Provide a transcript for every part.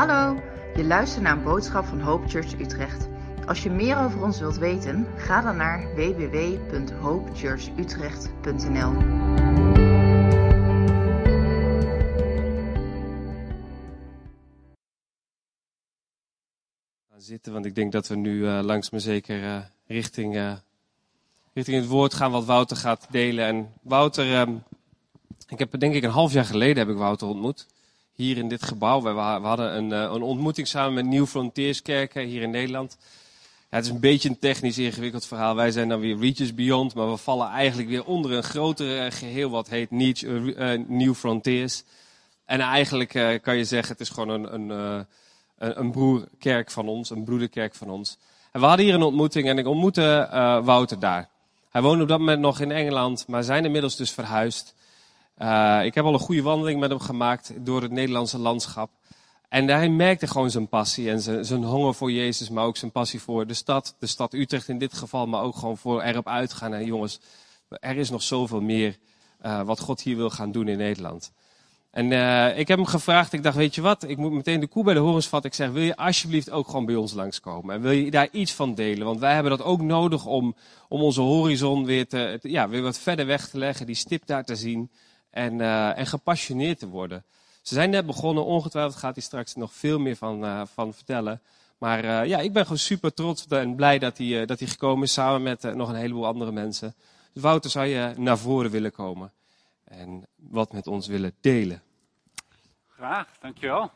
Hallo, je luistert naar een boodschap van Hope Church Utrecht. Als je meer over ons wilt weten, ga dan naar www.hopechurchutrecht.nl. zitten, want ik denk dat we nu uh, langs me zeker uh, richting, uh, richting het woord gaan wat Wouter gaat delen. En Wouter, um, ik heb denk ik een half jaar geleden heb ik Wouter ontmoet. Hier in dit gebouw. We, hadden een, een, ontmoeting samen met Nieuw Frontierskerken hier in Nederland. Ja, het is een beetje een technisch ingewikkeld verhaal. Wij zijn dan weer Reaches Beyond, maar we vallen eigenlijk weer onder een groter geheel wat heet New Frontiers. En eigenlijk kan je zeggen, het is gewoon een, een een, broerkerk van ons, een broederkerk van ons. En we hadden hier een ontmoeting en ik ontmoette Wouter daar. Hij woonde op dat moment nog in Engeland, maar zijn inmiddels dus verhuisd. Uh, ik heb al een goede wandeling met hem gemaakt door het Nederlandse landschap. En hij merkte gewoon zijn passie en zijn, zijn honger voor Jezus, maar ook zijn passie voor de stad. De stad Utrecht in dit geval, maar ook gewoon voor erop uitgaan. En jongens, er is nog zoveel meer uh, wat God hier wil gaan doen in Nederland. En uh, ik heb hem gevraagd, ik dacht, weet je wat, ik moet meteen de koe bij de horens vatten. Ik zeg, wil je alsjeblieft ook gewoon bij ons langskomen? En wil je daar iets van delen? Want wij hebben dat ook nodig om, om onze horizon weer, te, ja, weer wat verder weg te leggen, die stip daar te zien en, uh, en gepassioneerd te worden. Ze zijn net begonnen, ongetwijfeld gaat hij straks nog veel meer van, uh, van vertellen. Maar uh, ja, ik ben gewoon super trots en blij dat hij, dat hij gekomen is samen met nog een heleboel andere mensen. Dus Wouter, zou je naar voren willen komen? en wat met ons willen delen. Graag, dankjewel.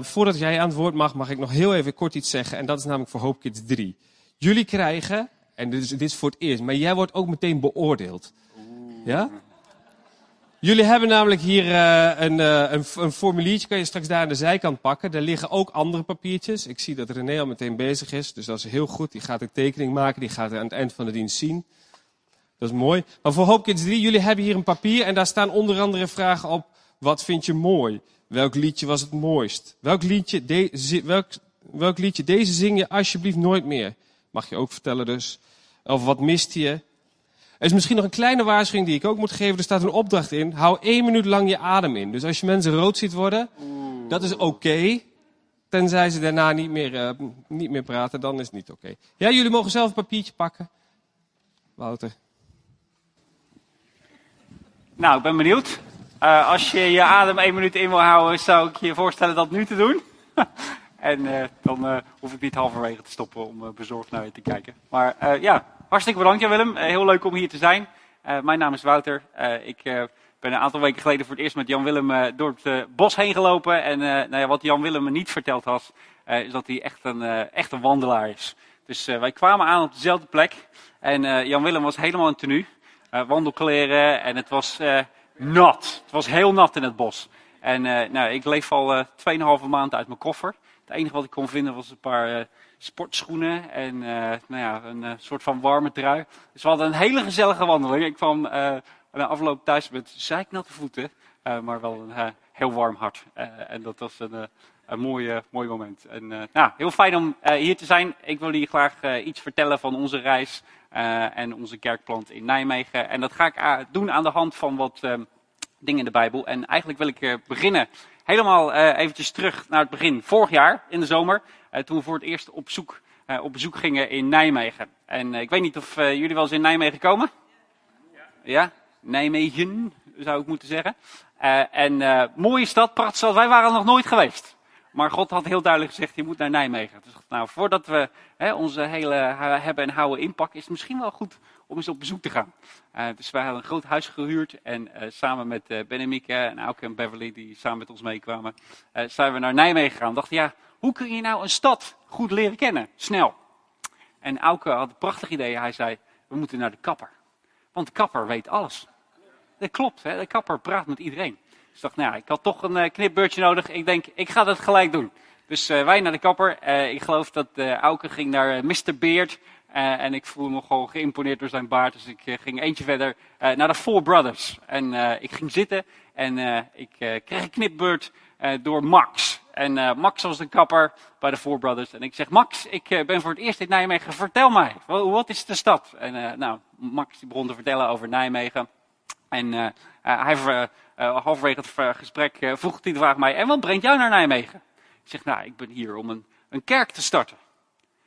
Voordat jij aan het woord mag, mag ik nog heel even kort iets zeggen. En dat is namelijk voor Hope Kids 3. Jullie krijgen, en dit is, dit is voor het eerst, maar jij wordt ook meteen beoordeeld. Ja? Jullie hebben namelijk hier uh, een, uh, een, een, formuliertje, kan je straks daar aan de zijkant pakken. Daar liggen ook andere papiertjes. Ik zie dat René al meteen bezig is, dus dat is heel goed. Die gaat een tekening maken, die gaat aan het eind van de dienst zien. Dat is mooi. Maar voor Hope Kids 3, jullie hebben hier een papier en daar staan onder andere vragen op. Wat vind je mooi? Welk liedje was het mooist? Welk liedje, welk, welk liedje deze zing je alsjeblieft nooit meer? Mag je ook vertellen dus. Of wat mist je? Er is misschien nog een kleine waarschuwing die ik ook moet geven. Er staat een opdracht in. Hou één minuut lang je adem in. Dus als je mensen rood ziet worden, dat is oké. Tenzij ze daarna niet meer, uh, niet meer praten, dan is het niet oké. Ja, jullie mogen zelf een papiertje pakken. Wouter. Nou, ik ben benieuwd. Uh, als je je adem één minuut in wil houden, zou ik je voorstellen dat nu te doen. en uh, dan hoef ik niet halverwege te stoppen om bezorgd naar je te kijken. Maar ja, hartstikke bedankt Jan Willem. heel leuk om hier te zijn. mijn naam is Wouter. ik ben een aantal weken geleden voor het eerst met Jan Willem door het bos heen gelopen. En nou ja, wat Jan Willem me niet verteld had, is dat hij echt een, echt een wandelaar is. Dus wij kwamen aan op dezelfde plek. En Jan Willem was helemaal in tenue wandelkleren en het was nat. Het was heel nat in het bos. En nou, ik leef al 2,5 maand uit mijn koffer. Het enige wat ik kon vinden was een paar sportschoenen en nou ja, een soort van warme trui. Dus we hadden een hele gezellige wandeling. Ik kwam na afloop thuis met zeiknatte voeten, maar wel een heel warm hart. en dat was een, een mooi, mooi moment. En, nou, heel fijn om hier te zijn. Ik wil jullie graag iets vertellen van onze reis en onze kerkplant in Nijmegen. En dat ga ik doen aan de hand van wat dingen in de Bijbel. En eigenlijk wil ik beginnen helemaal eventjes terug naar het begin. Vorig jaar in de zomer, toen we voor het eerst op, zoek, op bezoek gingen in Nijmegen. En ik weet niet of jullie wel eens in Nijmegen komen? Ja? Nijmegen, zou ik moeten zeggen. en mooie stad, prachtige stad. Wij waren er nog nooit geweest. Maar God had heel duidelijk gezegd, je moet naar Nijmegen. Dus nou, voordat we hè, onze hele hebben en houden inpakken, is het misschien wel goed om eens op bezoek te gaan. Dus wij hadden een groot huis gehuurd en samen met uh, Ben en Mieke en en Beverly, die samen met ons meekwamen, zijn we naar Nijmegen gegaan. dachten, ja, hoe kun je nou een stad goed leren kennen? Snel. En Auke had een prachtig idee. Hij zei, we moeten naar de kapper. Want de kapper weet alles. Dat klopt, hè? de kapper praat met iedereen. Dus ik dacht, nou ja, ik had toch een uh, knipbeurtje nodig. Ik denk, ik ga dat gelijk doen. Dus uh, wij naar de kapper. Uh, ik geloof dat uh, Auke ging naar Mr. Beard. en ik voelde me gewoon geïmponeerd door zijn baard. Dus ik ging eentje verder naar de Four Brothers. En ik ging zitten en ik kreeg een knipbeurt door Max. En Max was de kapper bij de Four Brothers. En ik zeg, Max, ik ben voor het eerst in Nijmegen. Vertel mij, wat is de stad? En nou, Max begon te vertellen over Nijmegen. En hij halverwege het gesprek vroeg hij de vraag mij, en wat brengt jou naar Nijmegen? Zegt, nou, ik ben hier om een, een kerk te starten.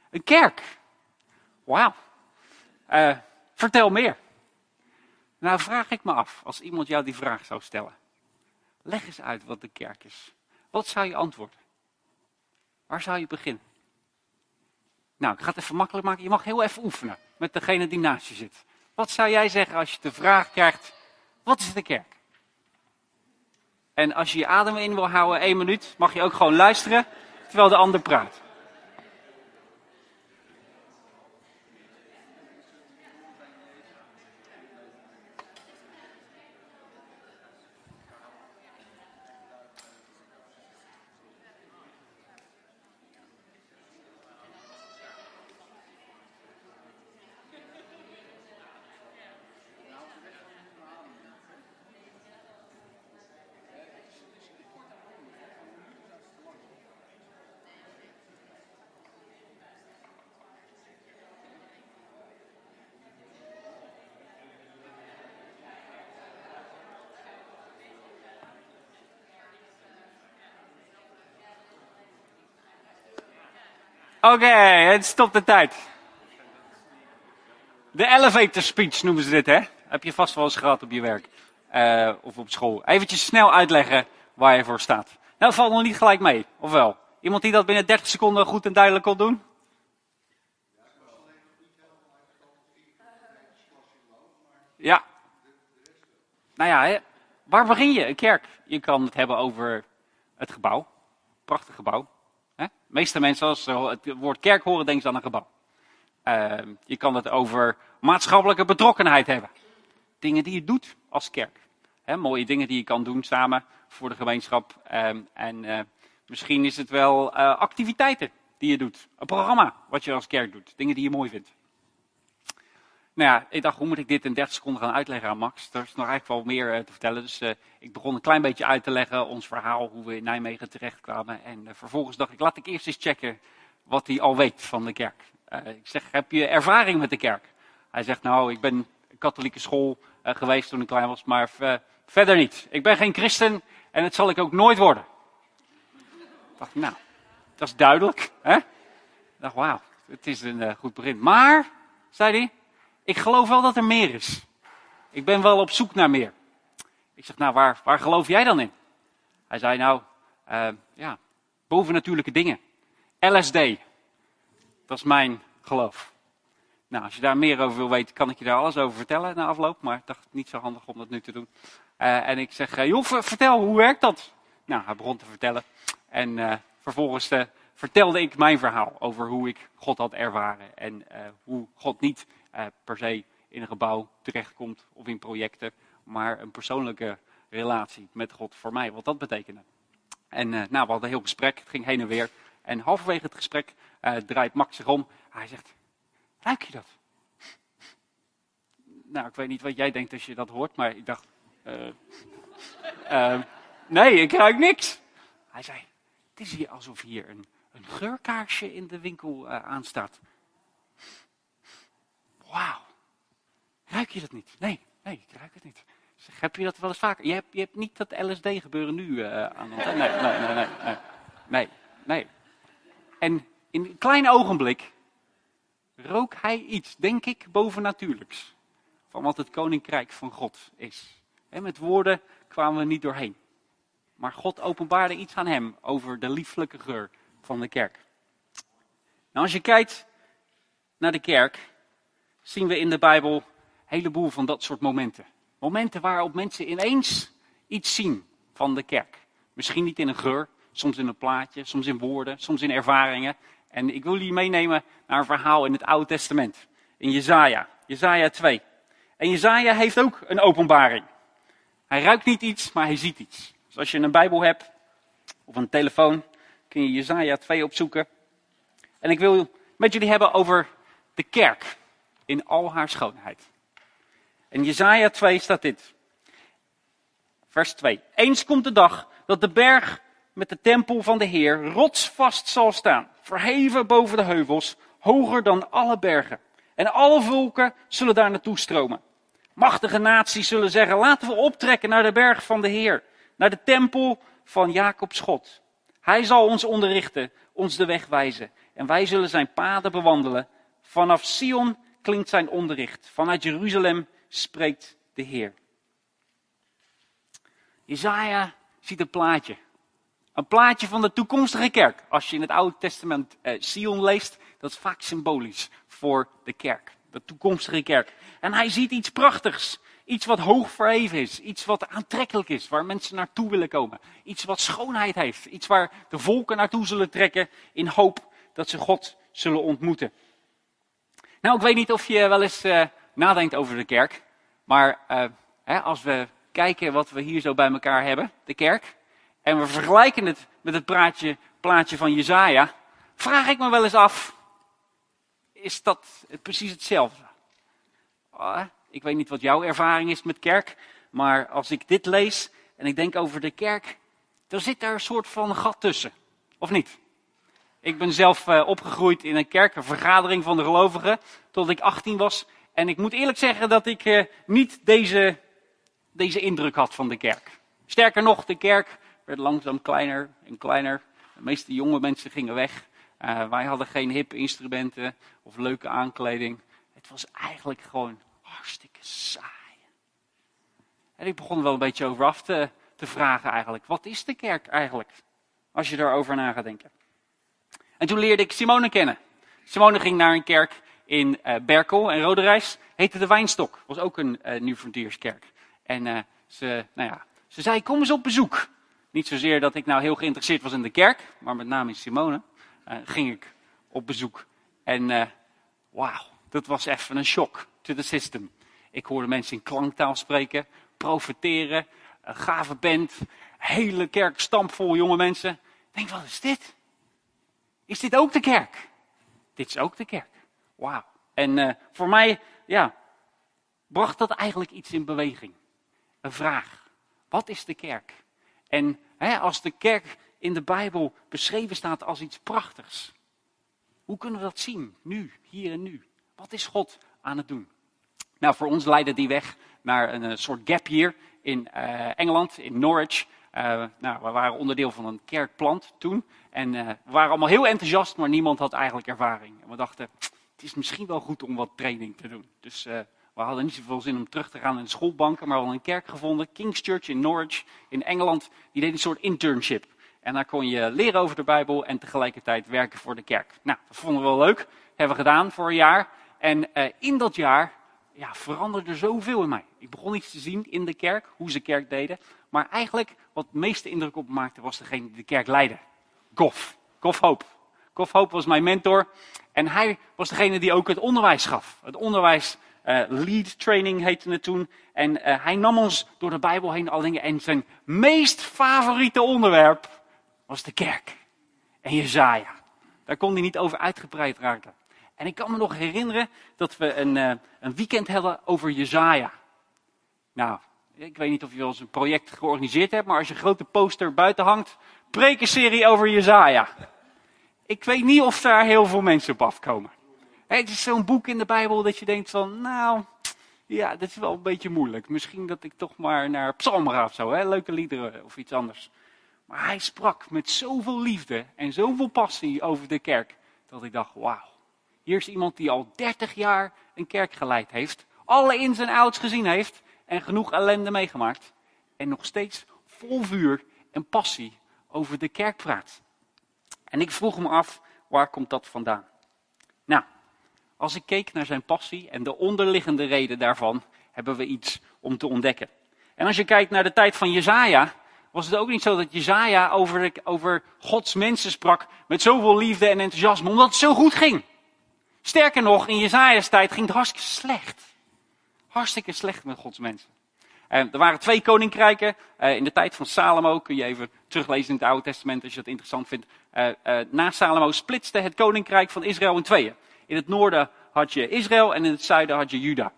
Een kerk. Wauw. Vertel meer. Nou vraag ik me af, als iemand jou die vraag zou stellen. Leg eens uit wat de kerk is. Wat zou je antwoorden? Waar zou je beginnen? Nou, ik ga het even makkelijk maken. Je mag heel even oefenen met degene die naast je zit. Wat zou jij zeggen als je de vraag krijgt, wat is de kerk? En als je je adem in wil houden, één minuut, mag je ook gewoon luisteren terwijl de ander praat. Oké, het stopt de tijd. De elevator speech noemen ze dit, hè? Heb je vast wel eens gehad op je werk. Uh, of op school. Eventjes snel uitleggen waar je voor staat. Nou, valt nog niet gelijk mee, of wel? Iemand die dat binnen 30 seconden goed en duidelijk kon doen? Ja. Nou ja, hè? waar begin je? Een kerk. Je kan het hebben over het gebouw. Prachtig gebouw. Meeste mensen, als ze het woord kerk horen, denken ze aan een gebouw. Uh, je kan het over maatschappelijke betrokkenheid hebben. Dingen die je doet als kerk. mooie dingen die je kan doen samen voor de gemeenschap. Uh, en uh, misschien is het wel eh, activiteiten die je doet. Een programma wat je als kerk doet. Dingen die je mooi vindt. Nou ja, ik dacht, hoe moet ik dit in 30 seconden gaan uitleggen aan Max? Er is nog eigenlijk wel meer uh, te vertellen. Dus uh, ik begon een klein beetje uit te leggen, ons verhaal, hoe we in Nijmegen terechtkwamen. En uh, vervolgens dacht ik, laat ik eerst eens checken wat hij al weet van de kerk. ik zeg, heb je ervaring met de kerk? Hij zegt, nou, ik ben katholieke school geweest toen ik klein was, maar verder niet. Ik ben geen christen en het zal ik ook nooit worden. Ik dacht, nou, dat is duidelijk. Hè? Ik dacht, wauw, het is een goed begin. Maar, zei hij, ik geloof wel dat er meer is. Ik ben wel op zoek naar meer. Ik zeg, nou, waar, waar geloof jij dan in? Hij zei, nou, uh, ja, bovennatuurlijke dingen. LSD. Dat is mijn geloof. Nou, als je daar meer over wil weten, kan ik je daar alles over vertellen na afloop. Maar ik dacht, niet zo handig om dat nu te doen. Uh, en ik zeg, uh, joh, vertel, hoe werkt dat? Nou, hij begon te vertellen. En vervolgens vertelde ik mijn verhaal over hoe ik God had ervaren. En hoe God niet eh, per se in een gebouw terechtkomt of in projecten, maar een persoonlijke relatie met God voor mij, wat dat betekende. En uh, nou, we hadden een heel gesprek, het ging heen en weer. En halverwege het gesprek uh, draait Max zich om. Hij zegt, ruik je dat? Nou, ik weet niet wat jij denkt als je dat hoort, maar ik dacht, uh, nee, ik ruik niks. Hij zei, het is hier alsof hier een, een geurkaarsje in de winkel aanstaat. Wauw. Ruik je dat niet? Nee, nee, ik ruik het niet. Heb je dat wel eens vaker? Je hebt, je hebt niet dat LSD gebeuren nu uh, aan hand. Nee, nee, nee, nee, nee, nee, nee. En in een klein ogenblik rook hij iets, denk ik, bovennatuurlijks. Van wat het koninkrijk van God is. En met woorden kwamen we niet doorheen. Maar God openbaarde iets aan hem over de lieflijke geur van de kerk. Nou, als je kijkt naar de kerk, zien we in de Bijbel een heleboel van dat soort momenten. Momenten waarop mensen ineens iets zien van de kerk. Misschien niet in een geur, soms in een plaatje, soms in woorden, soms in ervaringen. En ik wil jullie meenemen naar een verhaal in het Oude Testament. In Jezaja, Jezaja 2. En Jezaja heeft ook een openbaring. Hij ruikt niet iets, maar hij ziet iets. Dus als je een Bijbel hebt, of een telefoon, kun je Jezaja 2 opzoeken. En ik wil met jullie hebben over de kerk in al haar schoonheid. In Jezaja 2 staat dit. Vers 2. Eens komt de dag dat de berg met de tempel van de Heer rotsvast zal staan, verheven boven de heuvels, hoger dan alle bergen. En alle volken zullen daar naartoe stromen. Machtige naties zullen zeggen, laten we optrekken naar de berg van de Heer, naar de tempel van Jacobs God. Hij zal ons onderrichten, ons de weg wijzen. En wij zullen zijn paden bewandelen. Vanaf Sion klinkt zijn onderricht. Vanuit Jeruzalem spreekt de Heer. Jezaja ziet een plaatje. Een plaatje van de toekomstige kerk. Als je in het Oude Testament eh, Sion leest, dat is vaak symbolisch voor de kerk. De toekomstige kerk. En hij ziet iets prachtigs. Iets wat hoog verheven is. Iets wat aantrekkelijk is. Waar mensen naartoe willen komen. Iets wat schoonheid heeft. Iets waar de volken naartoe zullen trekken. In hoop dat ze God zullen ontmoeten. Nou, ik weet niet of je wel eens uh, nadenkt over de kerk. Maar uh, hè, als we kijken wat we hier zo bij elkaar hebben, de kerk. En we vergelijken het met het praatje, plaatje van Jezaja. Vraag ik me wel eens af. Is dat precies hetzelfde? Oh, ik weet niet wat jouw ervaring is met kerk. Maar als ik dit lees en ik denk over de kerk. Dan zit daar een soort van gat tussen. Of niet? Ik ben zelf uh, opgegroeid in een kerk, een vergadering van de gelovigen, tot ik 18 was. En ik moet eerlijk zeggen dat ik uh, niet deze, deze indruk had van de kerk. Sterker nog, de kerk werd langzaam kleiner en kleiner. De meeste jonge mensen gingen weg. Uh, wij hadden geen hip instrumenten of leuke aankleding. Het was eigenlijk gewoon hartstikke saai. En ik begon wel een beetje over af te, te vragen eigenlijk. Wat is de kerk eigenlijk? Als je daarover na gaat denken. En toen leerde ik Simone kennen. Simone ging naar een kerk in uh, Berkel en Roderijs. Heette de Wijnstok. Was ook een uh, Nieuw Frontierskerk. En uh, ze, nou ja, ze zei, kom eens op bezoek. Niet zozeer dat ik nou heel geïnteresseerd was in de kerk. Maar met name in Simone. ging ik op bezoek. En wauw, dat was even een shock to the system. Ik hoorde mensen in klanktaal spreken. Profeteren. Een gave band. Hele kerk stampvol jonge mensen. Ik denk, wat is dit? Is dit ook de kerk? Dit is ook de kerk. Wauw. En uh, voor mij, ja, bracht dat eigenlijk iets in beweging. Een vraag. Wat is de kerk? En hè, als de kerk in de Bijbel beschreven staat als iets prachtigs. Hoe kunnen we dat zien? Nu, hier en nu. Wat is God aan het doen? Nou, voor ons leidde die weg naar een, een soort gap hier in uh, Engeland, in Norwich. Uh, nou, we waren onderdeel van een kerkplant toen. En uh, we waren allemaal heel enthousiast, maar niemand had eigenlijk ervaring. En we dachten, het is misschien wel goed om wat training te doen. Dus uh, we hadden niet zoveel zin om terug te gaan in de schoolbanken, maar we hadden een kerk gevonden, King's Church in Norwich in Engeland. Die deed een soort internship. En daar kon je leren over de Bijbel en tegelijkertijd werken voor de kerk. Nou, dat vonden we wel leuk. Hebben we gedaan voor een jaar. En in dat jaar ja, veranderde er zoveel in mij. Ik begon iets te zien in de kerk, hoe ze kerk deden. Maar eigenlijk, wat het meeste indruk op me maakte, was degene die de kerk leidde. Goff. Goff Hoop. Goff Hoop was mijn mentor. En hij was degene die ook het onderwijs gaf. Het onderwijs, uh, lead training heette het toen. En uh, hij nam ons door de Bijbel heen al dingen. En zijn meest favoriete onderwerp was de kerk. En Jezaja. Daar kon hij niet over uitgebreid raken. En ik kan me nog herinneren dat we een, uh, een weekend hadden over Jezaja. Nou, ik weet niet of je wel een project georganiseerd hebt, maar als je een grote poster buiten hangt, prekenserie over Jezaja. Ik weet niet of daar heel veel mensen op afkomen. Het is zo'n boek in de Bijbel dat je denkt van, nou, ja, dat is wel een beetje moeilijk. Misschien dat ik toch maar naar Psalm ga of zo, hè? leuke liederen of iets anders. Maar hij sprak met zoveel liefde en zoveel passie over de kerk, dat ik dacht, wauw. Hier is iemand die al 30 jaar een kerk geleid heeft, alle ins en outs gezien heeft en genoeg ellende meegemaakt. En nog steeds vol vuur en passie over de kerk praat. En ik vroeg me af, waar komt dat vandaan? Nou, als ik keek naar zijn passie en de onderliggende reden daarvan, hebben we iets om te ontdekken. En als je kijkt naar de tijd van Jezaja, was het ook niet zo dat Jezaja over, over Gods mensen sprak met zoveel liefde en enthousiasme, omdat het zo goed ging. Sterker nog, in Jezaja's tijd ging het hartstikke slecht. Hartstikke slecht met Gods mensen. En er waren twee koninkrijken. Uh, in de tijd van Salomo, kun je even teruglezen in het Oude Testament als je dat interessant vindt. Uh, uh, na Salomo splitste het koninkrijk van Israël in tweeën. In het noorden had je Israël en in het zuiden had je Juda.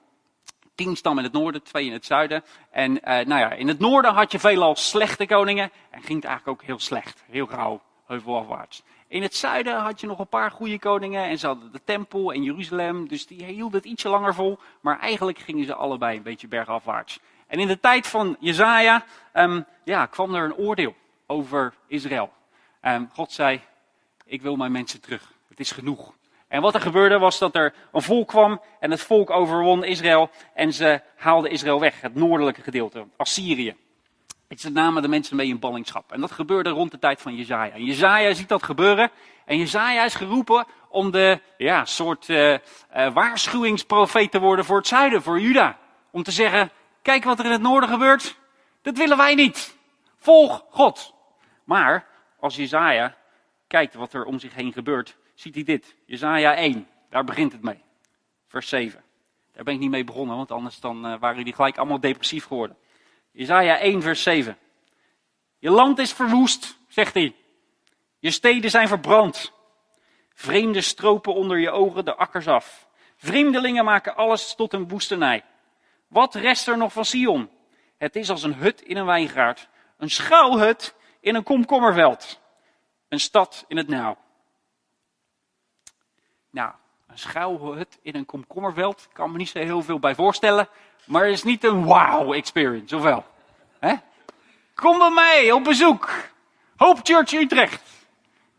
Tien stammen in het noorden, twee in het zuiden. En nou ja, in het noorden had je veelal slechte koningen. En ging het eigenlijk ook heel slecht. Heel rauw, heuvelafwaarts. In het zuiden had je nog een paar goede koningen en ze hadden de tempel en Jeruzalem, dus die hielden het ietsje langer vol. Maar eigenlijk gingen ze allebei een beetje bergafwaarts. En in de tijd van Jezaja um, ja, kwam er een oordeel over Israël. ehm, God zei, ik wil mijn mensen terug. Het is genoeg. En wat er gebeurde was dat er een volk kwam en het volk overwon Israël en ze haalden Israël weg, het noordelijke gedeelte, Assyrië. Ze namen de mensen mee in ballingschap. En dat gebeurde rond de tijd van Jezaja. En Jezaja ziet dat gebeuren. En Jezaja is geroepen om de ja, soort uh, uh, waarschuwingsprofeet te worden voor het zuiden, voor Juda. Om te zeggen, kijk wat er in het noorden gebeurt. Dat willen wij niet. Volg God. Maar als Jezaja kijkt wat er om zich heen gebeurt, ziet hij dit. Jezaja 1, daar begint het mee. Vers 7. Daar ben ik niet mee begonnen, want anders dan, uh, waren jullie gelijk allemaal depressief geworden. Jezaja 1, vers 7. Je land is verwoest, zegt hij. Je steden zijn verbrand. Vreemden stropen onder je ogen de akkers af. Vreemdelingen maken alles tot een woestenij. Wat rest er nog van Sion? Het is als een hut in een wijngaard. Een schuilhut in een komkommerveld. Een stad in het nauw. Nou, schuilhut in een komkommerveld. Ik kan me niet zo heel veel bij voorstellen. Maar het is niet een wow experience, of wel? Kom bij mij op bezoek. Hope Church Utrecht.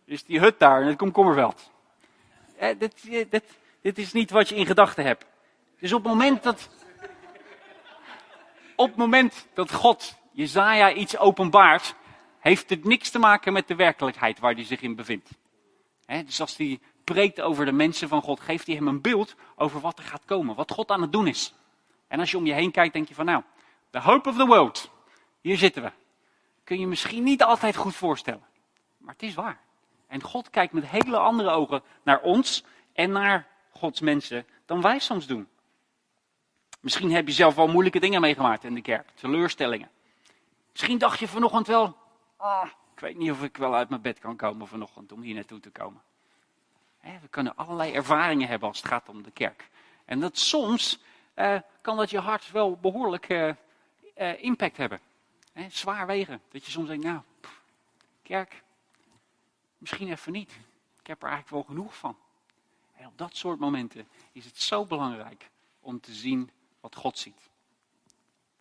Is die hut daar in het komkommerveld. Eh, dit, dit, dit is niet wat je in gedachten hebt. Dus op het moment dat. Op het moment dat God Jezaja iets openbaart, heeft het niks te maken met de werkelijkheid waar hij zich in bevindt. Dus als hij preekt over de mensen van God, geeft hij hem een beeld over wat er gaat komen, wat God aan het doen is. En als je om je heen kijkt, denk je van nou, the hope of the world, hier zitten we. Kun je misschien niet altijd goed voorstellen, maar het is waar. En God kijkt met hele andere ogen naar ons en naar Gods mensen dan wij soms doen. Misschien heb je zelf wel moeilijke dingen meegemaakt in de kerk, teleurstellingen. Misschien dacht je vanochtend wel, ah, ik weet niet of ik wel uit mijn bed kan komen vanochtend om hier naartoe te komen. We kunnen allerlei ervaringen hebben als het gaat om de kerk. En dat soms uh, kan dat je hart wel behoorlijk uh, uh, impact hebben. zwaar wegen. Dat je soms denkt, nou, kerk, misschien even niet. Ik heb er eigenlijk wel genoeg van. En op dat soort momenten is het zo belangrijk om te zien wat God ziet.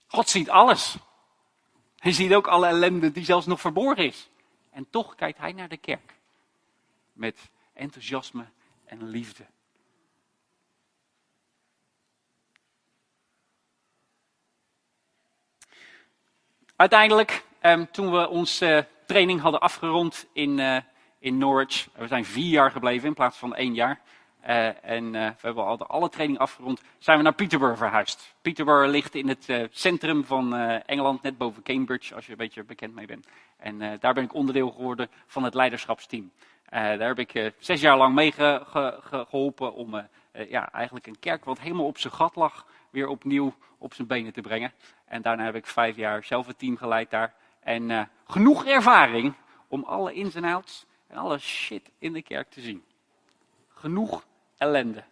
God ziet alles. Hij ziet ook alle ellende die zelfs nog verborgen is. En toch kijkt hij naar de kerk. Met enthousiasme en liefde. Uiteindelijk, eh, toen we onze uh, training hadden afgerond in, uh, in Norwich, we zijn vier jaar gebleven in plaats van één jaar. Uh, en we hebben al alle training afgerond, zijn we naar Peterborough verhuisd. Peterborough ligt in het centrum van Engeland, net boven Cambridge, als je een beetje bekend mee bent. En daar ben ik onderdeel geworden van het leiderschapsteam. Daar heb ik zes jaar lang mee ge, ge, geholpen om ja, eigenlijk een kerk wat helemaal op zijn gat lag, weer opnieuw op zijn benen te brengen. En daarna heb ik vijf jaar zelf het team geleid daar. En genoeg ervaring om alle ins en outs en alle shit in de kerk te zien. Genoeg ellende.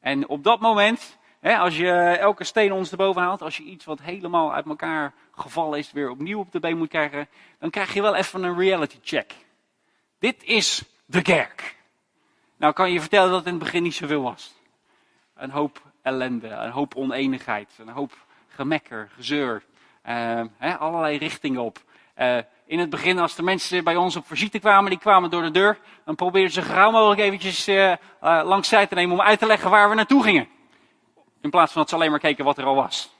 En op dat moment, hè, als je elke steen ons erboven haalt, als je iets wat helemaal uit elkaar gevallen is, weer opnieuw op de been moet krijgen, dan krijg je wel even een reality check. Dit is de kerk. Nou kan je vertellen dat het in het begin niet zoveel was. Een hoop ellende, een hoop oneenigheid, een hoop gemekker, gezeur, hè, allerlei richtingen op. Uh, in het begin, als de mensen bij ons op visite kwamen, die kwamen door de deur, dan probeerden ze gauw mogelijk eventjes uh, langs zij te nemen om uit te leggen waar we naartoe gingen. In plaats van dat ze alleen maar keken wat er al was.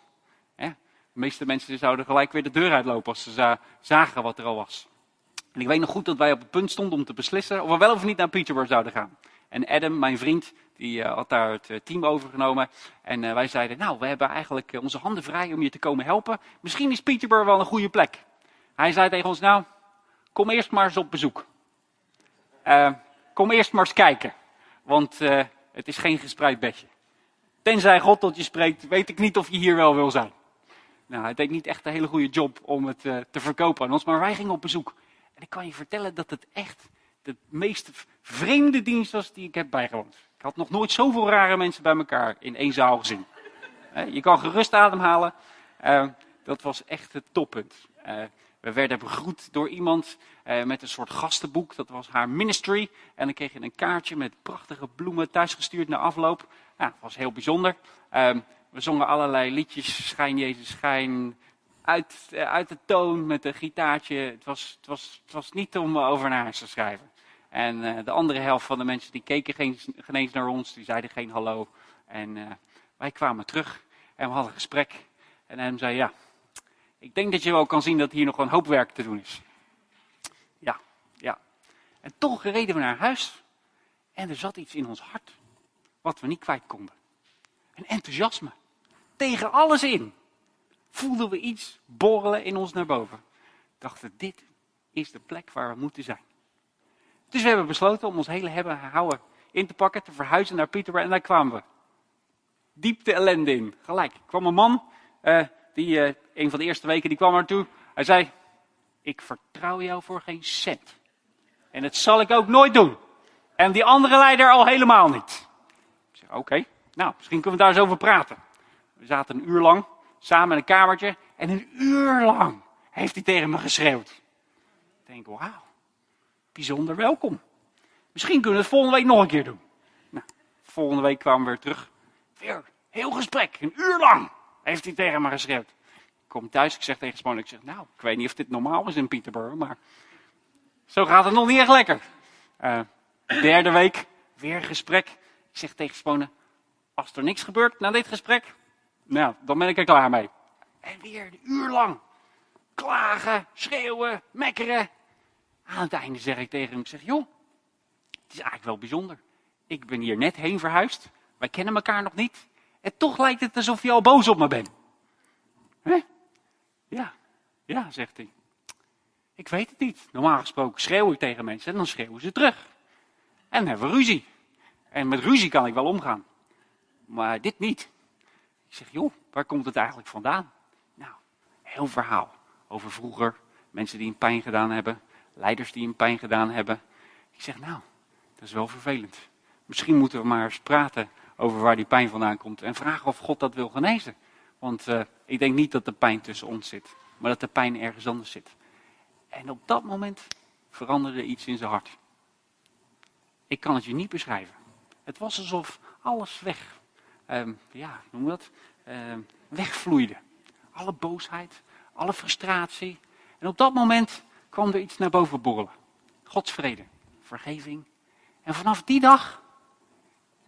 De meeste mensen zouden gelijk weer de deur uitlopen als ze zagen wat er al was. En ik weet nog goed dat wij op het punt stonden om te beslissen of we wel of niet naar Peterborough zouden gaan. En Adam, mijn vriend, die uh, had daar het team overgenomen. En uh, wij zeiden, nou, we hebben eigenlijk onze handen vrij om je te komen helpen. Misschien is Peterborough wel een goede plek. Hij zei tegen ons, nou, kom eerst maar eens op bezoek. kom eerst maar eens kijken. Want het is geen gespreid bedje. Tenzij God tot je spreekt, weet ik niet of je hier wel wil zijn. Nou, hij deed niet echt een hele goede job om het te verkopen aan ons, maar wij gingen op bezoek. En ik kan je vertellen dat het echt de meest vreemde dienst was die ik heb bijgewoond. Ik had nog nooit zoveel rare mensen bij elkaar in één zaal gezien. Je kan gerust ademhalen. Uh, dat was echt het toppunt. Uh, we werden begroet door iemand uh, met een soort gastenboek. Dat was haar ministry. En dan kreeg je een kaartje met prachtige bloemen thuisgestuurd na afloop. Nou, dat was heel bijzonder. we zongen allerlei liedjes. Schijn Jezus, schijn. Uit, eh, uit de toon met een gitaartje. Het was, het, was, het was niet om over naar huis te schrijven. En uh, de andere helft van de mensen die keken geen, eens naar ons, die zeiden geen hallo. En uh, wij kwamen terug en we hadden een gesprek. En hij zei, ja, ik denk dat je wel kan zien dat hier nog een hoop werk te doen is. Ja, ja. En toch reden we naar huis. En er zat iets in ons hart. Wat we niet kwijt konden. Een enthousiasme. Tegen alles in. Voelden we iets borrelen in ons naar boven. Dachten, dit is de plek waar we moeten zijn. Dus we hebben besloten om ons hele hebben houden in te pakken, te verhuizen naar Peterborough. En daar kwamen we. Diepte ellende in. Gelijk. Er kwam een man, uh, die uh, een van de eerste weken, die kwam naartoe. Hij zei, ik vertrouw jou voor geen cent. En dat zal ik ook nooit doen. En die andere leider al helemaal niet. Ik zeg, oké, nou, misschien kunnen we daar eens over praten. We zaten een uur lang samen in een kamertje. En een uur lang heeft hij tegen me geschreeuwd. Ik denk, wauw, bijzonder welkom. Misschien kunnen we het volgende week nog een keer doen. Nou, volgende week kwamen we weer terug. Weer heel gesprek, een uur lang heeft hij tegen me geschreeuwd. Ik kom thuis, ik zeg tegen Spone, ik zeg, nou, ik weet niet of dit normaal is in Peterborough, maar zo gaat het nog niet echt lekker. Uh, derde week, weer gesprek. Ik zeg tegen Spone, als er niks gebeurt na dit gesprek, nou, dan ben ik er klaar mee. En weer een uur lang klagen, schreeuwen, mekkeren. Aan het einde zeg ik tegen hem, ik zeg, joh, het is eigenlijk wel bijzonder. Ik ben hier net heen verhuisd. Wij kennen elkaar nog niet. En toch lijkt het alsof je al boos op me bent. Hè? Ja, ja, zegt hij. Ik weet het niet. Normaal gesproken schreeuw ik tegen mensen en dan schreeuwen ze terug. En dan hebben we ruzie. En met ruzie kan ik wel omgaan. Maar dit niet. Ik zeg, joh, waar komt het eigenlijk vandaan? Nou, heel verhaal over vroeger. Mensen die een pijn gedaan hebben. Leiders die een pijn gedaan hebben. Ik zeg, nou, dat is wel vervelend. Misschien moeten we maar eens praten over waar die pijn vandaan komt. En vragen of God dat wil genezen. Want uh, ik denk niet dat de pijn tussen ons zit. Maar dat de pijn ergens anders zit. En op dat moment veranderde iets in zijn hart. Ik kan het je niet beschrijven. Het was alsof alles weg, um, ja, noem dat, um, wegvloeide. Alle boosheid, alle frustratie. En op dat moment kwam er iets naar boven borrelen. Gods vrede, vergeving. En vanaf die dag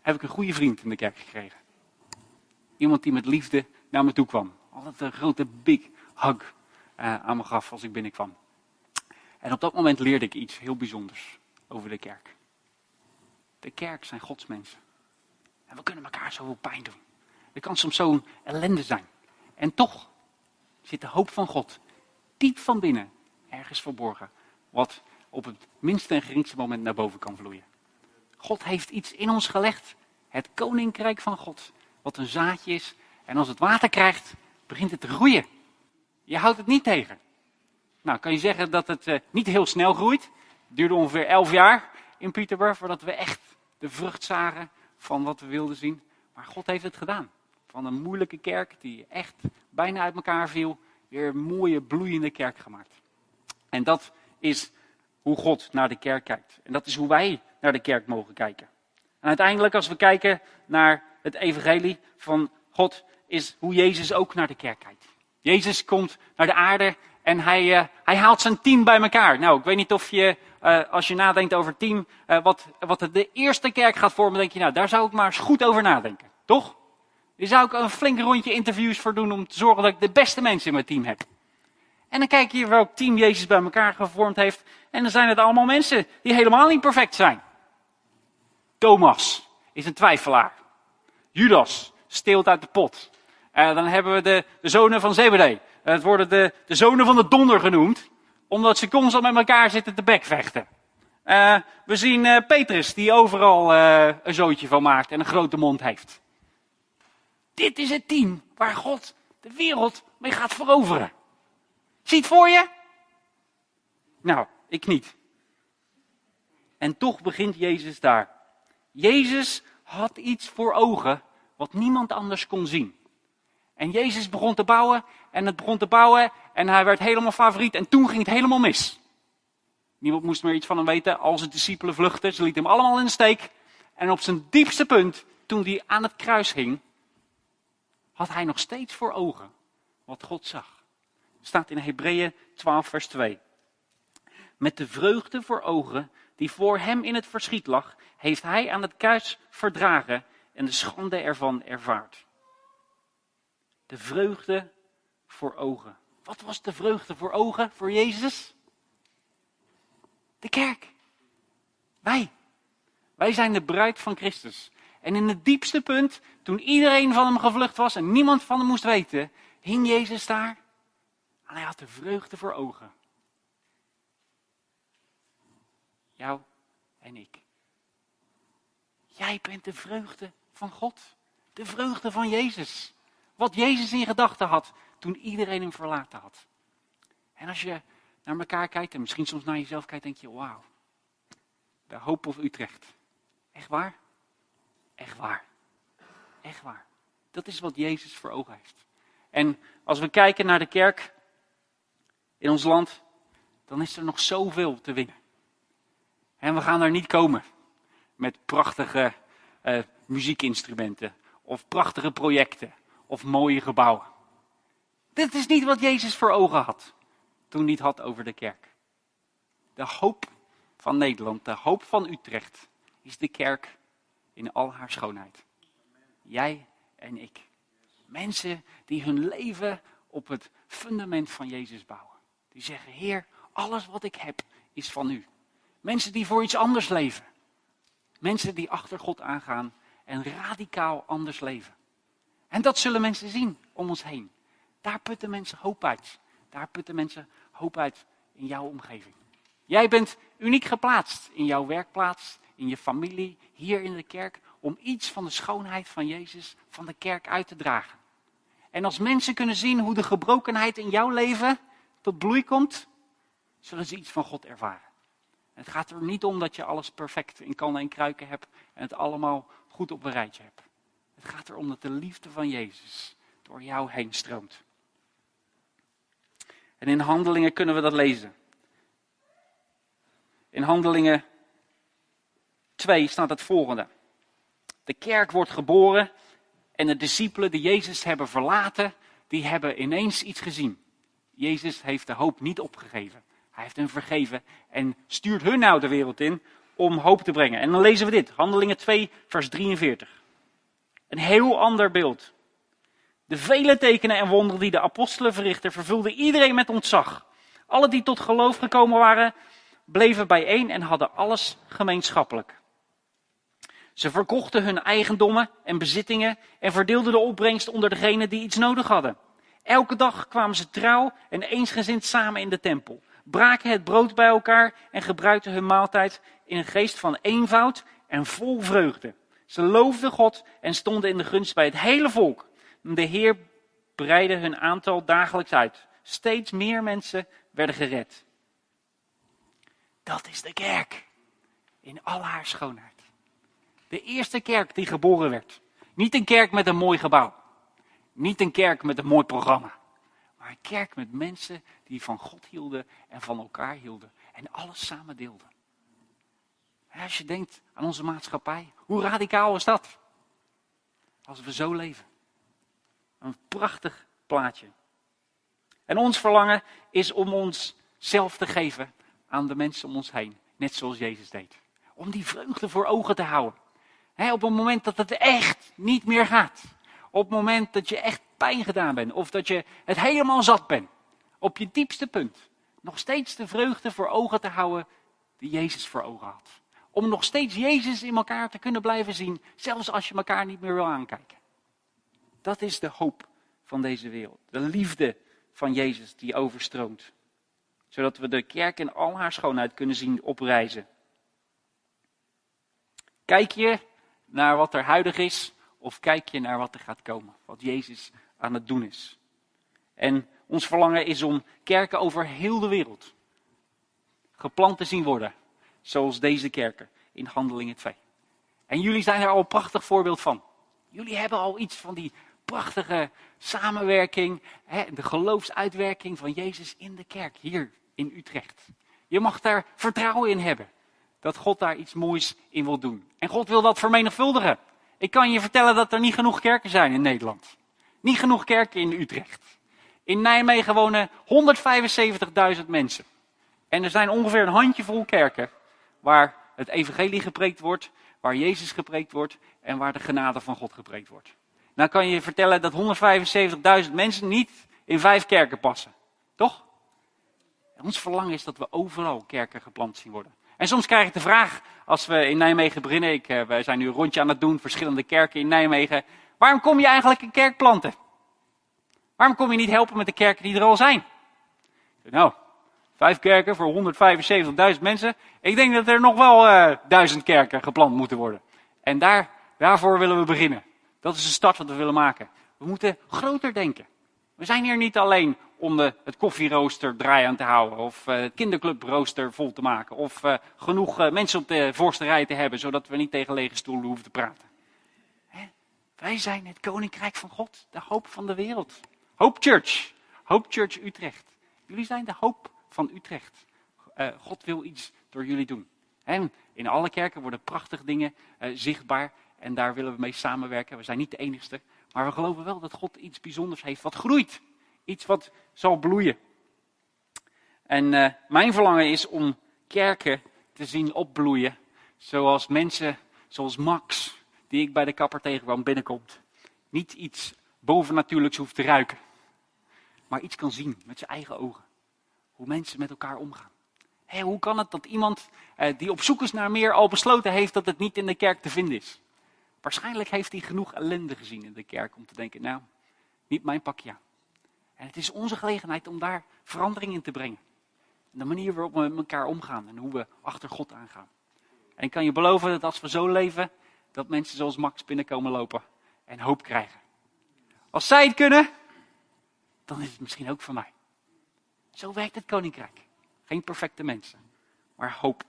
heb ik een goede vriend in de kerk gekregen. Iemand die met liefde naar me toe kwam. Altijd een grote big hug uh, aan me gaf als ik binnenkwam. En op dat moment leerde ik iets heel bijzonders over de kerk. De kerk zijn Gods mensen. En we kunnen elkaar zoveel pijn doen. Er kan soms zo'n ellende zijn. En toch zit de hoop van God diep van binnen ergens verborgen. Wat op het minste en geringste moment naar boven kan vloeien. God heeft iets in ons gelegd. Het koninkrijk van God. Wat een zaadje is. En als het water krijgt, begint het te groeien. Je houdt het niet tegen. Nou, kan je zeggen dat het uh, niet heel snel groeit. Het duurde ongeveer elf jaar in Peterborough voordat we echt de vrucht zagen van wat we wilden zien. Maar God heeft het gedaan. Van een moeilijke kerk die echt bijna uit elkaar viel, weer een mooie bloeiende kerk gemaakt. En dat is hoe God naar de kerk kijkt. En dat is hoe wij naar de kerk mogen kijken. En uiteindelijk, als we kijken naar het evangelie van God, is hoe Jezus ook naar de kerk kijkt. Jezus komt naar de aarde en hij, uh, hij haalt zijn team bij elkaar. Nou, ik weet niet of je, uh, als je nadenkt over team, uh, wat, wat de eerste kerk gaat vormen, denk je, nou, daar zou ik maar eens goed over nadenken. Toch? Daar zou ik een flink rondje interviews voor doen om te zorgen dat ik de beste mensen in mijn team heb. En dan kijk je welk team Jezus bij elkaar gevormd heeft. En dan zijn het allemaal mensen die helemaal niet perfect zijn. Thomas is een twijfelaar. Judas steelt uit de pot. En dan hebben we de, de zonen van Zebedee. Het worden de, de zonen van de donder genoemd, omdat ze constant met elkaar zitten te bekvechten. Uh, we zien uh, Petrus, die overal uh, een zootje van maakt en een grote mond heeft. Dit is het team waar God de wereld mee gaat veroveren. Ziet voor je? Nou, ik niet. En toch begint Jezus daar. Jezus had iets voor ogen wat niemand anders kon zien. En Jezus begon te bouwen en het begon te bouwen en hij werd helemaal favoriet en toen ging het helemaal mis. Niemand moest meer iets van hem weten. Al zijn discipelen vluchten, ze lieten hem allemaal in de steek. En op zijn diepste punt, toen hij aan het kruis hing, had hij nog steeds voor ogen wat God zag. Staat in Hebreeën 12, vers 2. Met de vreugde voor ogen die voor hem in het verschiet lag, heeft hij aan het kruis verdragen en de schande ervan ervaard. De vreugde voor ogen. Wat was de vreugde voor ogen voor Jezus? De kerk. Wij. Wij zijn de bruid van Christus. En in het diepste punt, toen iedereen van hem gevlucht was en niemand van hem moest weten, hing Jezus daar. En hij had de vreugde voor ogen. Jou en ik. Jij bent de vreugde van God. De vreugde van Jezus. Wat Jezus in gedachten had toen iedereen hem verlaten had. En als je naar elkaar kijkt en misschien soms naar jezelf kijkt, denk je, wauw. De hoop of Utrecht. Echt waar? Echt waar. Echt waar. Dat is wat Jezus voor ogen heeft. En als we kijken naar de kerk in ons land, dan is er nog zoveel te winnen. En we gaan er niet komen met prachtige uh, muziekinstrumenten of prachtige projecten of mooie gebouwen. Dit is niet wat Jezus voor ogen had toen hij het had over de kerk. De hoop van Nederland, de hoop van Utrecht, is de kerk in al haar schoonheid. Jij en ik. Mensen die hun leven op het fundament van Jezus bouwen. Die zeggen, Heer, alles wat ik heb is van u. Mensen die voor iets anders leven. Mensen die achter God aangaan en radicaal anders leven. En dat zullen mensen zien om ons heen. Daar putten mensen hoop uit. Daar putten mensen hoop uit in jouw omgeving. Jij bent uniek geplaatst in jouw werkplaats, in je familie, hier in de kerk, om iets van de schoonheid van Jezus, van de kerk uit te dragen. En als mensen kunnen zien hoe de gebrokenheid in jouw leven tot bloei komt, zullen ze iets van God ervaren. het gaat er niet om dat je alles perfect in kannen en kruiken hebt en het allemaal goed op een rijtje hebt. Het gaat erom dat de liefde van Jezus door jou heen stroomt. En in handelingen kunnen we dat lezen. In handelingen 2 staat het volgende. De kerk wordt geboren en de discipelen die Jezus hebben verlaten, die hebben ineens iets gezien. Jezus heeft de hoop niet opgegeven. Hij heeft hen vergeven en stuurt hun nou de wereld in om hoop te brengen. En dan lezen we dit, Handelingen 2, vers 43. Een heel ander beeld. De vele tekenen en wonderen die de apostelen verrichtten, vervulden iedereen met ontzag. Alle die tot geloof gekomen waren, bleven bijeen en hadden alles gemeenschappelijk. Ze verkochten hun eigendommen en bezittingen en verdeelden de opbrengst onder degenen die iets nodig hadden. Elke dag kwamen ze trouw en eensgezind samen in de tempel, braken het brood bij elkaar en gebruikten hun maaltijd in een geest van eenvoud en vol vreugde. Ze loofden God en stonden in de gunst bij het hele volk. De Heer breidde hun aantal dagelijks uit. Steeds meer mensen werden gered. Dat is de kerk. In al haar schoonheid. De eerste kerk die geboren werd. Niet een kerk met een mooi gebouw. Niet een kerk met een mooi programma. Maar een kerk met mensen die van God hielden en van elkaar hielden. En alles samen deelden. als je denkt aan onze maatschappij, hoe radicaal is dat? Als we zo leven. Een prachtig plaatje. En ons verlangen is om ons zelf te geven aan de mensen om ons heen. Net zoals Jezus deed. Om die vreugde voor ogen te houden. op het moment dat het echt niet meer gaat. Op het moment dat je echt pijn gedaan bent. Of dat je het helemaal zat bent. Op je diepste punt. Nog steeds de vreugde voor ogen te houden die Jezus voor ogen had. Om nog steeds Jezus in elkaar te kunnen blijven zien. Zelfs als je elkaar niet meer wil aankijken. Dat is de hoop van deze wereld. De liefde van Jezus die overstroomt. Zodat we de kerk in al haar schoonheid kunnen zien oprijzen. Kijk je naar wat er huidig is of kijk je naar wat er gaat komen? Wat Jezus aan het doen is. En ons verlangen is om kerken over heel de wereld geplant te zien worden. Zoals deze kerken in Handelingen 2. En jullie zijn er al een prachtig voorbeeld van. Jullie hebben al iets van die prachtige samenwerking, hè, de geloofsuitwerking van Jezus in de kerk hier in Utrecht. Je mag daar vertrouwen in hebben dat God daar iets moois in wil doen. En God wil dat vermenigvuldigen. Ik kan je vertellen dat er niet genoeg kerken zijn in Nederland. Niet genoeg kerken in Utrecht. In Nijmegen wonen 175.000 mensen. En er zijn ongeveer een handjevol kerken waar het evangelie gepreekt wordt, waar Jezus gepreekt wordt en waar de genade van God gepreekt wordt. Nou kan je vertellen dat 175.000 mensen niet in vijf kerken passen. Toch? ons verlangen is dat we overal kerken geplant zien worden. En soms krijg ik de vraag, als we in Nijmegen beginnen, ik, uh, wij zijn nu een rondje aan het doen, verschillende kerken in Nijmegen. Waarom kom je eigenlijk een kerk planten? Waarom kom je niet helpen met de kerken die er al zijn? Nou, vijf kerken voor 175.000 mensen. Ik denk dat er nog wel uh, duizend kerken geplant moeten worden. En daar, daarvoor willen we beginnen. Dat is de start wat we willen maken. We moeten groter denken. We zijn hier niet alleen om de, het koffierooster draaiend te houden. Of uh, het kinderclubrooster vol te maken. Of uh, genoeg uh, mensen op de voorste rij te hebben, zodat we niet tegen lege stoelen hoeven te praten. Hè? Wij zijn het koninkrijk van God, de hoop van de wereld. Hope Church. Hope Church Utrecht. Jullie zijn de hoop van Utrecht. God wil iets door jullie doen. En in alle kerken worden prachtige dingen zichtbaar. En daar willen we mee samenwerken. We zijn niet de enigste. Maar we geloven wel dat God iets bijzonders heeft wat groeit. Iets wat zal bloeien. En uh, mijn verlangen is om kerken te zien opbloeien. Zoals mensen, zoals Max, die ik bij de kapper tegenkwam, binnenkomt. Niet iets bovennatuurlijks hoeft te ruiken. Maar iets kan zien met zijn eigen ogen. Hoe mensen met elkaar omgaan. Hoe kan het dat iemand uh, die op zoek is naar meer al besloten heeft dat het niet in de kerk te vinden is? Waarschijnlijk heeft hij genoeg ellende gezien in de kerk om te denken, nou, niet mijn pakje aan. En het is onze gelegenheid om daar verandering in te brengen. De manier waarop we met elkaar omgaan en hoe we achter God aangaan. En ik kan je beloven dat als we zo leven, dat mensen zoals Max binnenkomen lopen en hoop krijgen. Als zij het kunnen, dan is het misschien ook voor mij. Zo werkt het koninkrijk. Geen perfecte mensen, maar hoop.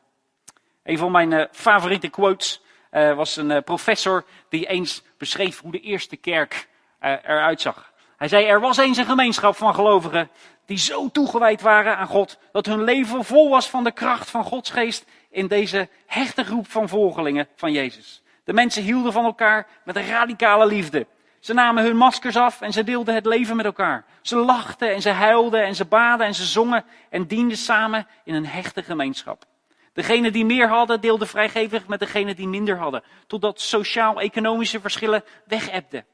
Een van mijn uh, favoriete quotes uh, was een uh, professor die eens beschreef hoe de eerste kerk eruit zag. Hij zei, er was eens een gemeenschap van gelovigen die zo toegewijd waren aan God, dat hun leven vol was van de kracht van Gods geest in deze hechte groep van volgelingen van Jezus. De mensen hielden van elkaar met een radicale liefde. Ze namen hun maskers af en ze deelden het leven met elkaar. Ze lachten en ze huilden en ze baden en ze zongen en dienden samen in een hechte gemeenschap. Degenen die meer hadden, deelden vrijgevig met degenen die minder hadden, totdat sociaal-economische verschillen wegebden.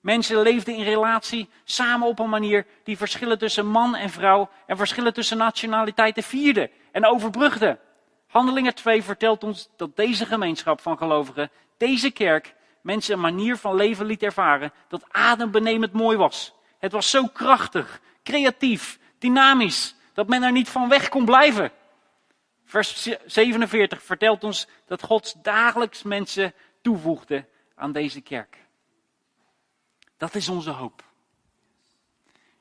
Mensen leefden in relatie samen op een manier die verschillen tussen man en vrouw en verschillen tussen nationaliteiten vierde en overbrugde. Handelingen 2 vertelt ons dat deze gemeenschap van gelovigen, deze kerk, mensen een manier van leven liet ervaren dat adembenemend mooi was. Het was zo krachtig, creatief, dynamisch, dat men er niet van weg kon blijven. Vers 47 vertelt ons dat God dagelijks mensen toevoegde aan deze kerk. Dat is onze hoop.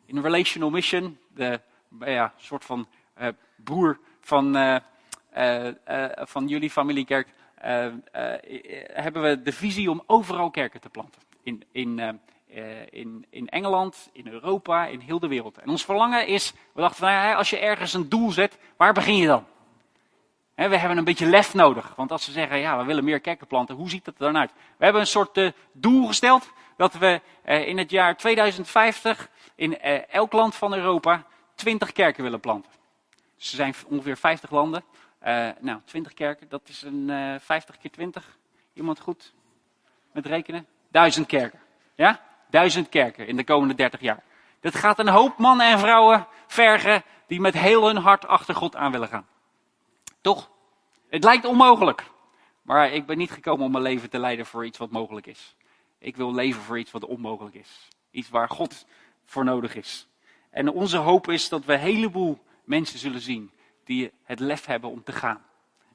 In Relational Mission, de soort van uh, broer van, uh, uh, van jullie familiekerk, hebben we de visie om overal kerken te planten. In, in, in, in Engeland, in Europa, in heel de wereld. En ons verlangen is, we dachten, als je ergens een doel zet, waar begin je dan? We hebben een beetje lef nodig. Want als ze zeggen, ja, we willen meer kerken planten, hoe ziet dat er dan uit? We hebben een soort doel gesteld dat we eh, in het jaar 2050 in eh, elk land van Europa 20 kerken willen planten. Dus er zijn ongeveer 50 landen. Nou, 20 kerken, dat is een uh, 50 keer 20. Iemand goed met rekenen? Duizend kerken. Ja? Duizend kerken in de komende 30 jaar. Dat gaat een hoop mannen en vrouwen vergen die met heel hun hart achter God aan willen gaan. Toch? Het lijkt onmogelijk. Maar ik ben niet gekomen om mijn leven te leiden voor iets wat mogelijk is. Ik wil leven voor iets wat onmogelijk is. Iets waar God voor nodig is. En onze hoop is dat we een heleboel mensen zullen zien die het lef hebben om te gaan.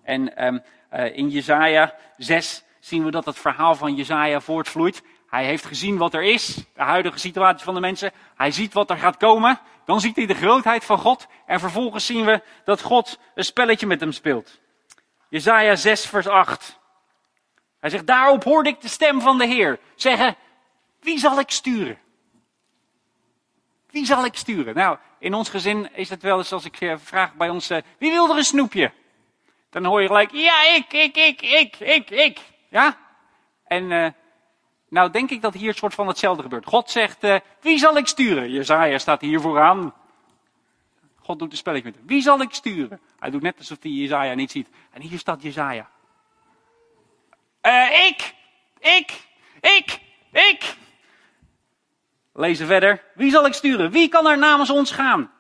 En um, uh, in Jezaja 6 zien we dat het verhaal van Jezaja voortvloeit. Hij heeft gezien wat er is, de huidige situatie van de mensen. Hij ziet wat er gaat komen. Dan ziet hij de grootheid van God. En vervolgens zien we dat God een spelletje met hem speelt. Jezaja 6 vers 8. Hij zegt, daarop hoorde ik de stem van de Heer zeggen, wie zal ik sturen? Wie zal ik sturen? Nou, in ons gezin is het wel eens als ik eh, vraag bij ons, eh, wie wil er een snoepje? Dan hoor je gelijk, ja, ik, ik, ik, ik, ik, ik. Ja? En uh, Nou, denk ik dat hier een soort van hetzelfde gebeurt. God zegt, uh, wie zal ik sturen? Jezaja staat hier vooraan. God doet een spelletje met hem. Wie zal ik sturen? Hij doet net alsof hij Jezaja niet ziet. En hier staat Jezaja. Uh, ik! Ik! Ik! Ik! Lezen verder. Wie zal ik sturen? Wie kan er namens ons gaan?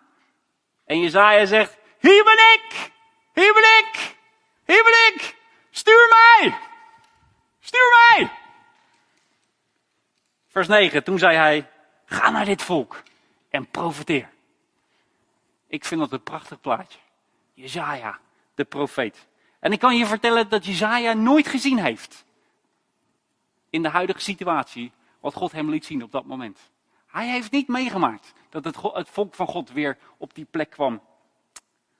En Jezaja zegt, hier ben ik! Hier ben ik! Hier ben ik! Stuur mij! Stuur mij! Vers 9, toen zei hij, ga naar dit volk en profiteer. Ik vind dat een prachtig plaatje. Jezaja, de profeet. En ik kan je vertellen dat Jezaja nooit gezien heeft. In de huidige situatie, wat God hem liet zien op dat moment. Hij heeft niet meegemaakt dat het, het volk van God weer op die plek kwam.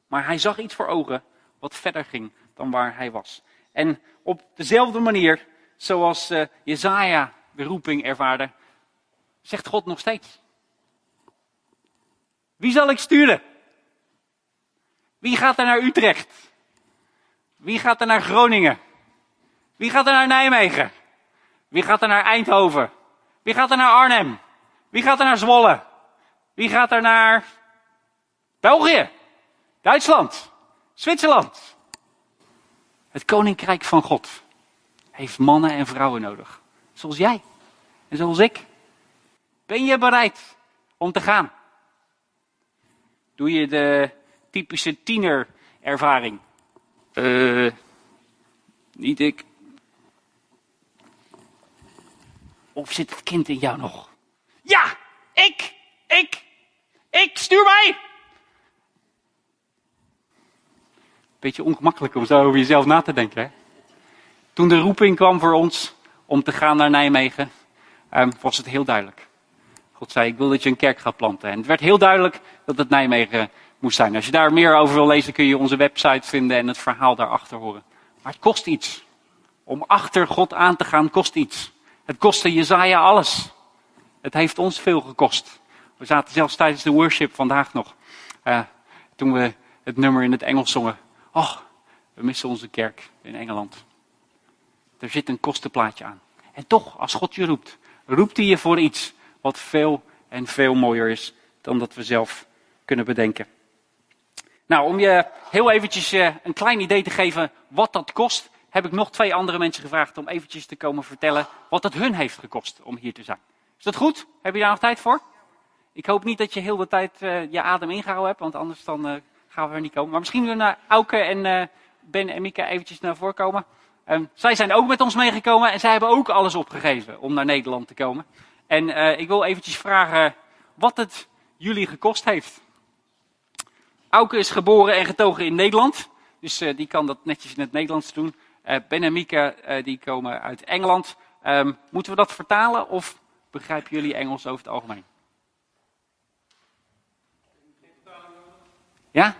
Maar hij zag iets voor ogen wat verder ging dan waar hij was. En op dezelfde manier, zoals uh, Jezaja roeping ervaarde, zegt God nog steeds. Wie zal ik sturen? Wie gaat er naar Utrecht? Wie gaat er naar Groningen? Wie gaat er naar Nijmegen? Wie gaat er naar Eindhoven? Wie gaat er naar Arnhem? Wie gaat er naar Zwolle? Wie gaat er naar België? Duitsland? Zwitserland? Het koninkrijk van God heeft mannen en vrouwen nodig. Zoals jij en zoals ik. Ben je bereid om te gaan? Doe je de typische tienerervaring? Uh, niet ik. Of zit het kind in jou nog? Ja, ik, ik, ik, stuur mij! Beetje ongemakkelijk om zo over jezelf na te denken. Hè? Toen de roeping kwam voor ons om te gaan naar Nijmegen, um, was het heel duidelijk. God zei, ik wil dat je een kerk gaat planten. En het werd heel duidelijk dat het Nijmegen moest zijn. Als je daar meer over wil lezen, kun je onze website vinden en het verhaal daarachter horen. Maar het kost iets. Om achter God aan te gaan kost iets. Het kostte Jezaja alles. Het heeft ons veel gekost. We zaten zelfs tijdens de worship vandaag nog. Uh, toen we het nummer in het Engels zongen. Oh, we missen onze kerk in Engeland. Er zit een kostenplaatje aan. En toch, als God je roept, roept hij je voor iets wat veel en veel mooier is dan dat we zelf kunnen bedenken. Nou, om je heel eventjes uh, een klein idee te geven wat dat kost, heb ik nog twee andere mensen gevraagd om eventjes te komen vertellen wat het hun heeft gekost om hier te zijn. Is dat goed? Heb je daar nog tijd voor? Ik hoop niet dat je heel de tijd uh, je adem ingehouden hebt, want anders dan uh, gaan we er niet komen. Maar misschien willen Auke en Ben en Mika eventjes naar voren komen. Um, zij zijn ook met ons meegekomen en zij hebben ook alles opgegeven om naar Nederland te komen. En uh, ik wil eventjes vragen wat het jullie gekost heeft. Auke is geboren en getogen in Nederland. Dus uh, die kan dat netjes in het Nederlands doen. Uh, ben en Mieke die komen uit Engeland. Um, moeten we dat vertalen of begrijpen jullie Engels over het algemeen? Ja?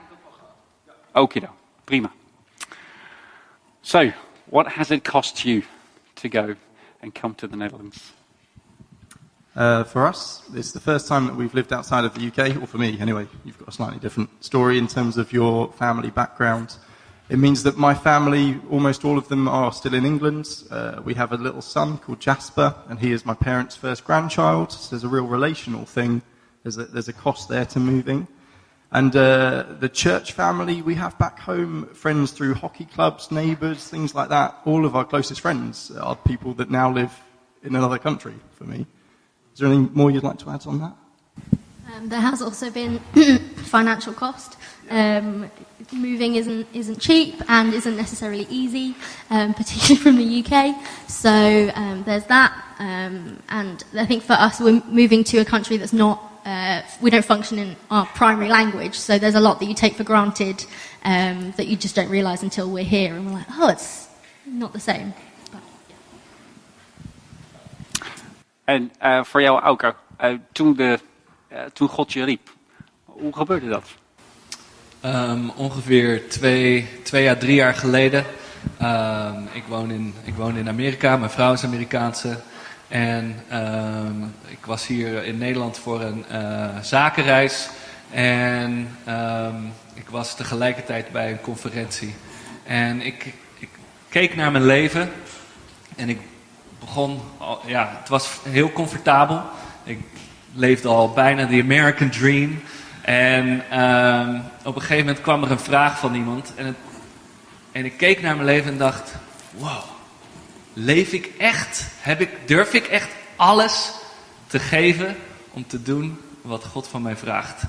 Oké okay dan, prima. So, what has it cost you to go and come to the Netherlands? Uh, for us, it's the first time that we've lived outside of the UK, or for me anyway. You've got a slightly different story in terms of your family background. It means that my family, almost all of them, are still in England. Uh, we have a little son called Jasper, and he is my parents' first grandchild. So there's a real relational thing. There's a, there's a cost there to moving. And uh, the church family we have back home, friends through hockey clubs, neighbours, things like that. All of our closest friends are people that now live in another country for me. Is there anything more you'd like to add on that? Um, there has also been financial cost. Um, moving isn't isn't cheap and isn't necessarily easy, um, particularly from the UK. So um, there's that, um, and I think for us, we're moving to a country that's not. Uh, we don't function in our primary language, so there's a lot that you take for granted um, that you just don't realise until we're here, and we're like, oh, it's not the same. En uh, voor jou, Auker, uh, toen, de, uh, toen God je riep, hoe gebeurde dat? Um, ongeveer twee, twee à drie jaar geleden. Um, ik, woon in, ik woon in Amerika, mijn vrouw is Amerikaanse. En um, ik was hier in Nederland voor een zakenreis. En ik was tegelijkertijd bij een conferentie. En ik, ik keek naar mijn leven en ik begon, ja, het was heel comfortabel. Ik leefde al bijna de American Dream. En ehm, op een gegeven moment kwam er een vraag van iemand. En, en ik keek naar mijn leven en dacht: wow, leef ik echt? Heb ik, durf ik echt alles te geven om te doen wat God van mij vraagt?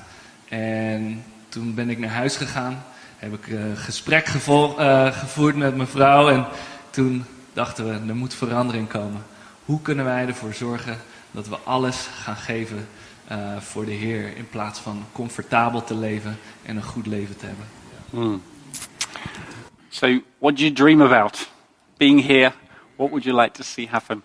En toen ben ik naar huis gegaan, heb ik een gesprek gevo- eh, gevoerd met mijn vrouw. En toen dachten we: er moet verandering komen. Hoe kunnen wij ervoor zorgen dat we alles gaan geven eh, voor de Heer in plaats van comfortabel te leven en een goed leven te hebben? Hmm. So, what do you dream about? Being here, what would you like to see happen?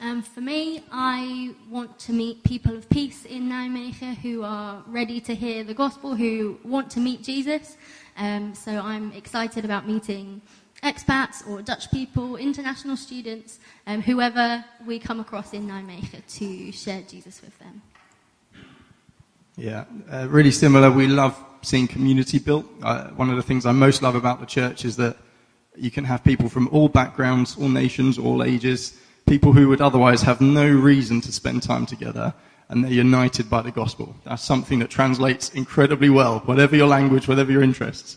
Um, for me, I want to meet people of peace in Nijmegen who are ready to hear the gospel, who want to meet Jesus. Um, so I'm excited about meeting expats or Dutch people, international students, um, whoever we come across in Nijmegen to share Jesus with them. Yeah, uh, really similar. We love seeing community built. Uh, one of the things I most love about the church is that you can have people from all backgrounds, all nations, all ages, people who would otherwise have no reason to spend time together, and they're united by the gospel. That's something that translates incredibly well, whatever your language, whatever your interests.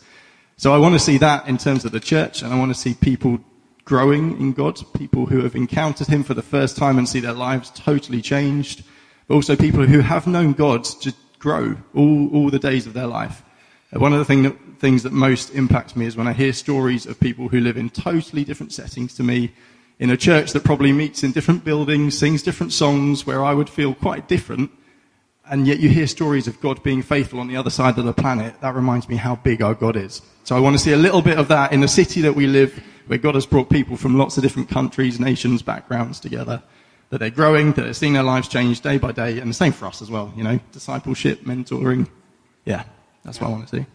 So I want to see that in terms of the church, and I want to see people growing in God, people who have encountered Him for the first time and see their lives totally changed, but also people who have known God to grow all, all the days of their life. One of the thing that, things that most impact me is when I hear stories of people who live in totally different settings to me, in a church that probably meets in different buildings, sings different songs, where I would feel quite different, and yet you hear stories of God being faithful on the other side of the planet. That reminds me how big our God is. So I want to see a little bit of that in the city that we live, where God has brought people from lots of different countries, nations, backgrounds together. That they're growing, that they're seeing their lives change day by day, and the same for us as well, you know, discipleship, mentoring. Yeah, that's what I want to see.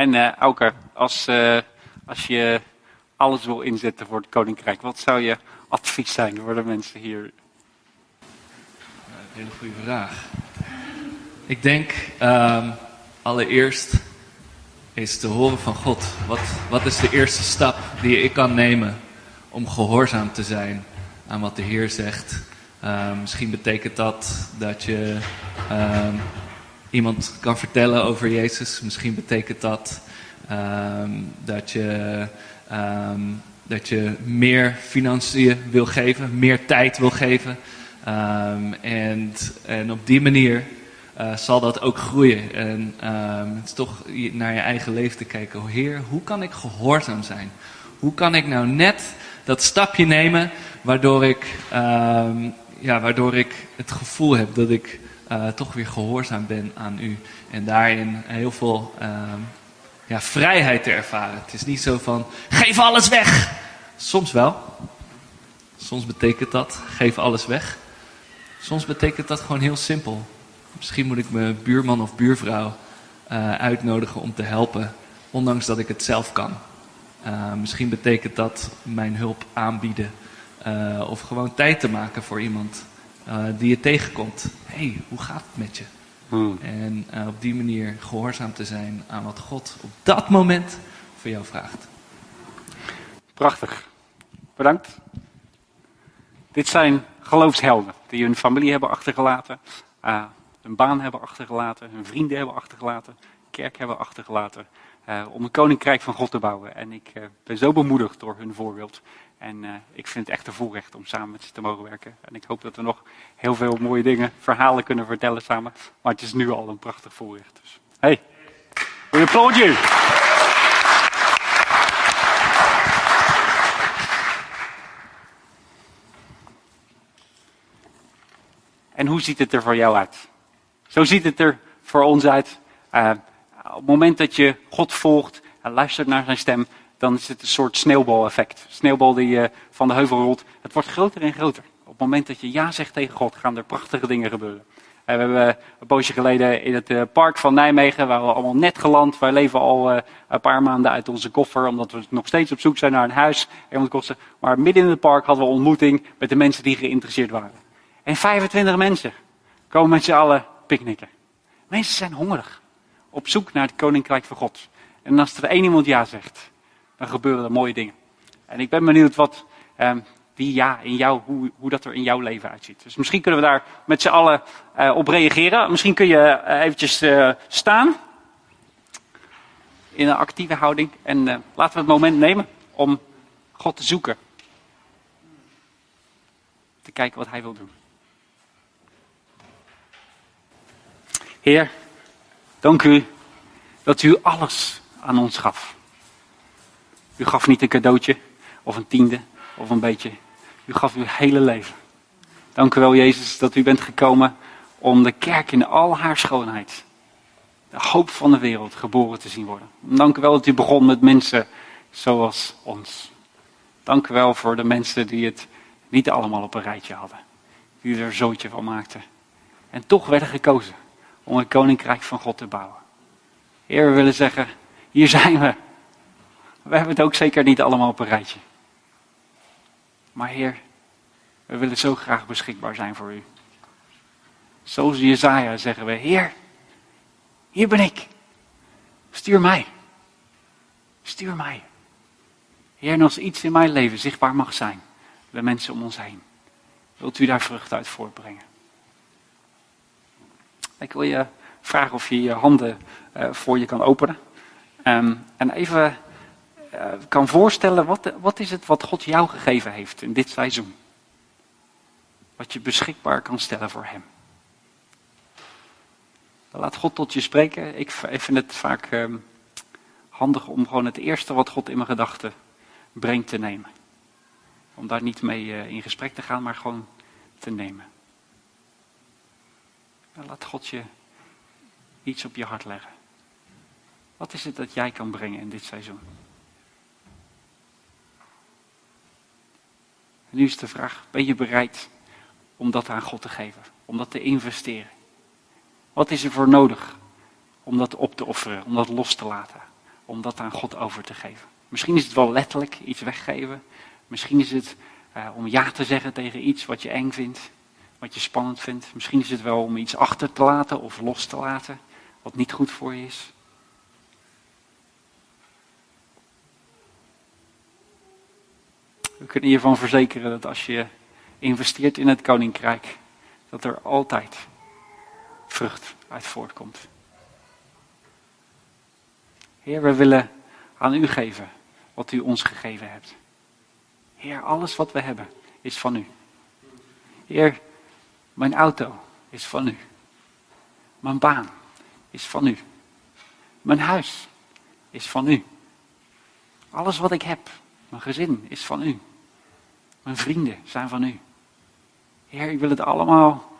En eh Auke, als, eh, als je alles wil inzetten voor het koninkrijk, wat zou je advies zijn voor de mensen hier? Een hele goede vraag. Ik denk ehm, allereerst is te horen van God. Wat, wat is de eerste stap die ik kan nemen om gehoorzaam te zijn aan wat de Heer zegt? Ehm, misschien betekent dat dat je ehm, iemand kan vertellen over Jezus. Misschien betekent dat ehm, dat je ehm, dat je meer financiën wil geven, meer tijd wil geven. Ehm, en, en op die manier eh, zal dat ook groeien. En het is toch naar je eigen leven te kijken. Oh, Heer, hoe kan ik gehoorzaam zijn? Hoe kan ik nou net dat stapje nemen waardoor ik, ja, waardoor ik het gevoel heb dat ik eh, toch weer gehoorzaam ben aan u. En daarin heel veel ehm, ja, vrijheid te ervaren. Het is niet zo van, geef alles weg. Soms wel. Soms betekent dat, geef alles weg. Soms betekent dat gewoon heel simpel. Misschien moet ik mijn buurman of buurvrouw eh, uitnodigen om te helpen, ondanks dat ik het zelf kan. Eh, misschien betekent dat mijn hulp aanbieden of gewoon tijd te maken voor iemand eh, die je tegenkomt. Hé, hey, hoe gaat het met je? Hmm. En eh, op die manier gehoorzaam te zijn aan wat God op dat moment voor jou vraagt. Prachtig. Bedankt. Dit zijn geloofshelden die hun familie hebben achtergelaten, eh, hun baan hebben achtergelaten, hun vrienden hebben achtergelaten, kerk hebben achtergelaten, eh, om een koninkrijk van God te bouwen. En ik eh, ben zo bemoedigd door hun voorbeeld. En eh, ik vind het echt een voorrecht om samen met ze te mogen werken. En ik hoop dat we nog heel veel mooie dingen, verhalen kunnen vertellen samen. Maar het is nu al een prachtig voorrecht. Dus, hey, we applaud. En hoe ziet het er voor jou uit? Zo ziet het er voor ons uit. Eh, op het moment dat je God volgt en luistert naar zijn stem, dan is het een soort sneeuwbaleffect. Sneeuwbal die eh, van de heuvel rolt. Het wordt groter en groter. Op het moment dat je ja zegt tegen God, gaan er prachtige dingen gebeuren. Eh, we hebben een poosje geleden in het eh, park van Nijmegen, waar we allemaal net geland. Wij leven al eh, een paar maanden uit onze koffer, omdat we nog steeds op zoek zijn naar een huis. En. Maar midden in het park hadden we ontmoeting met de mensen die geïnteresseerd waren. En 25 mensen komen met z'n allen picknicken. Mensen zijn hongerig. Op zoek naar het koninkrijk van God. En als er één iemand ja zegt, dan gebeuren er mooie dingen. En ik ben benieuwd wat, ehm, ja, in jou, hoe, hoe dat er in jouw leven uitziet. Dus misschien kunnen we daar met z'n allen eh, op reageren. Misschien kun je uh, eventjes uh, staan. In een actieve houding. En laten we het moment nemen om God te zoeken. Te kijken wat hij wil doen. Heer, dank u dat u alles aan ons gaf. U gaf niet een cadeautje of een tiende of een beetje. U gaf uw hele leven. Dank u wel, Jezus, dat u bent gekomen om de kerk in al haar schoonheid, de hoop van de wereld, geboren te zien worden. Dank u wel dat u begon met mensen zoals ons. Dank u wel voor de mensen die het niet allemaal op een rijtje hadden. Die er zootje van maakten. En toch werden gekozen om het koninkrijk van God te bouwen. Heer, we willen zeggen, hier zijn we. We hebben het ook zeker niet allemaal op een rijtje. Maar Heer, we willen zo graag beschikbaar zijn voor u. Zoals Jezaja zeggen we, Heer, hier ben ik. Stuur mij. Stuur mij. Heer, en als iets in mijn leven zichtbaar mag zijn, de mensen om ons heen, wilt u daar vrucht uit voortbrengen. Ik wil je vragen of je je handen uh, voor je kan openen. Um, en even kan voorstellen, wat, wat is het wat God jou gegeven heeft in dit seizoen? Wat je beschikbaar kan stellen voor Hem. Laat God tot je spreken. Ik, vind het vaak um, handig om gewoon het eerste wat God in mijn gedachten brengt te nemen. Om daar niet mee uh, in gesprek te gaan, maar gewoon te nemen. Laat God je iets op je hart leggen. Wat is het dat jij kan brengen in dit seizoen? Nu is de vraag, ben je bereid om dat aan God te geven? Om dat te investeren? Wat is er voor nodig om dat op te offeren, om dat los te laten? Om dat aan God over te geven? Misschien is het wel letterlijk iets weggeven. Misschien is het uh, om ja te zeggen tegen iets wat je eng vindt, wat je spannend vindt. Misschien is het wel om iets achter te laten of los te laten, wat niet goed voor je is. We kunnen hiervan verzekeren dat als je investeert in het koninkrijk, dat er altijd vrucht uit voortkomt. Heer, we willen aan u geven wat u ons gegeven hebt. Heer, alles wat we hebben is van u. Heer, mijn auto is van u. Mijn baan is van u. Mijn huis is van u. Alles wat ik heb, mijn gezin is van u. Mijn vrienden zijn van u. Heer, ik wil het allemaal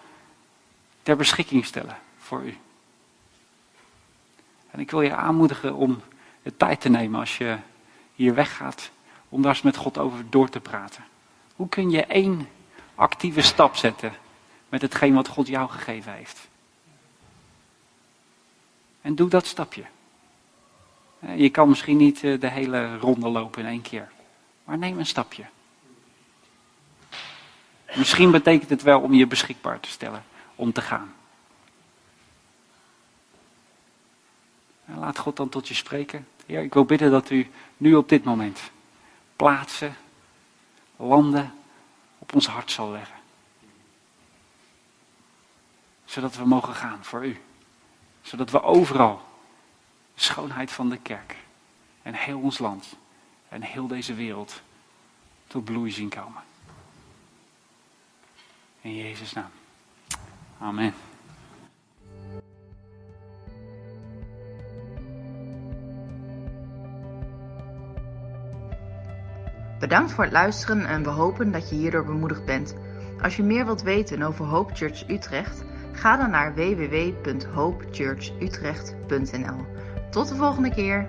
ter beschikking stellen voor u. En ik wil je aanmoedigen om de tijd te nemen als je hier weggaat, om daar eens met God over door te praten. Hoe kun je één actieve stap zetten met hetgeen wat God jou gegeven heeft? En doe dat stapje. Je kan misschien niet eh, de hele ronde lopen in één keer, maar neem een stapje. Misschien betekent het wel om je beschikbaar te stellen om te gaan. En laat God dan tot je spreken. Heer, ik wil bidden dat u nu op dit moment plaatsen, landen op ons hart zal leggen. Zodat we mogen gaan voor u. Zodat we overal de schoonheid van de kerk en heel ons land en heel deze wereld tot bloei zien komen. In Jezus' naam. Amen. Bedankt voor het luisteren en we hopen dat je hierdoor bemoedigd bent. Als je meer wilt weten over Hope Church Utrecht, ga dan naar www.hopechurchutrecht.nl. Tot de volgende keer.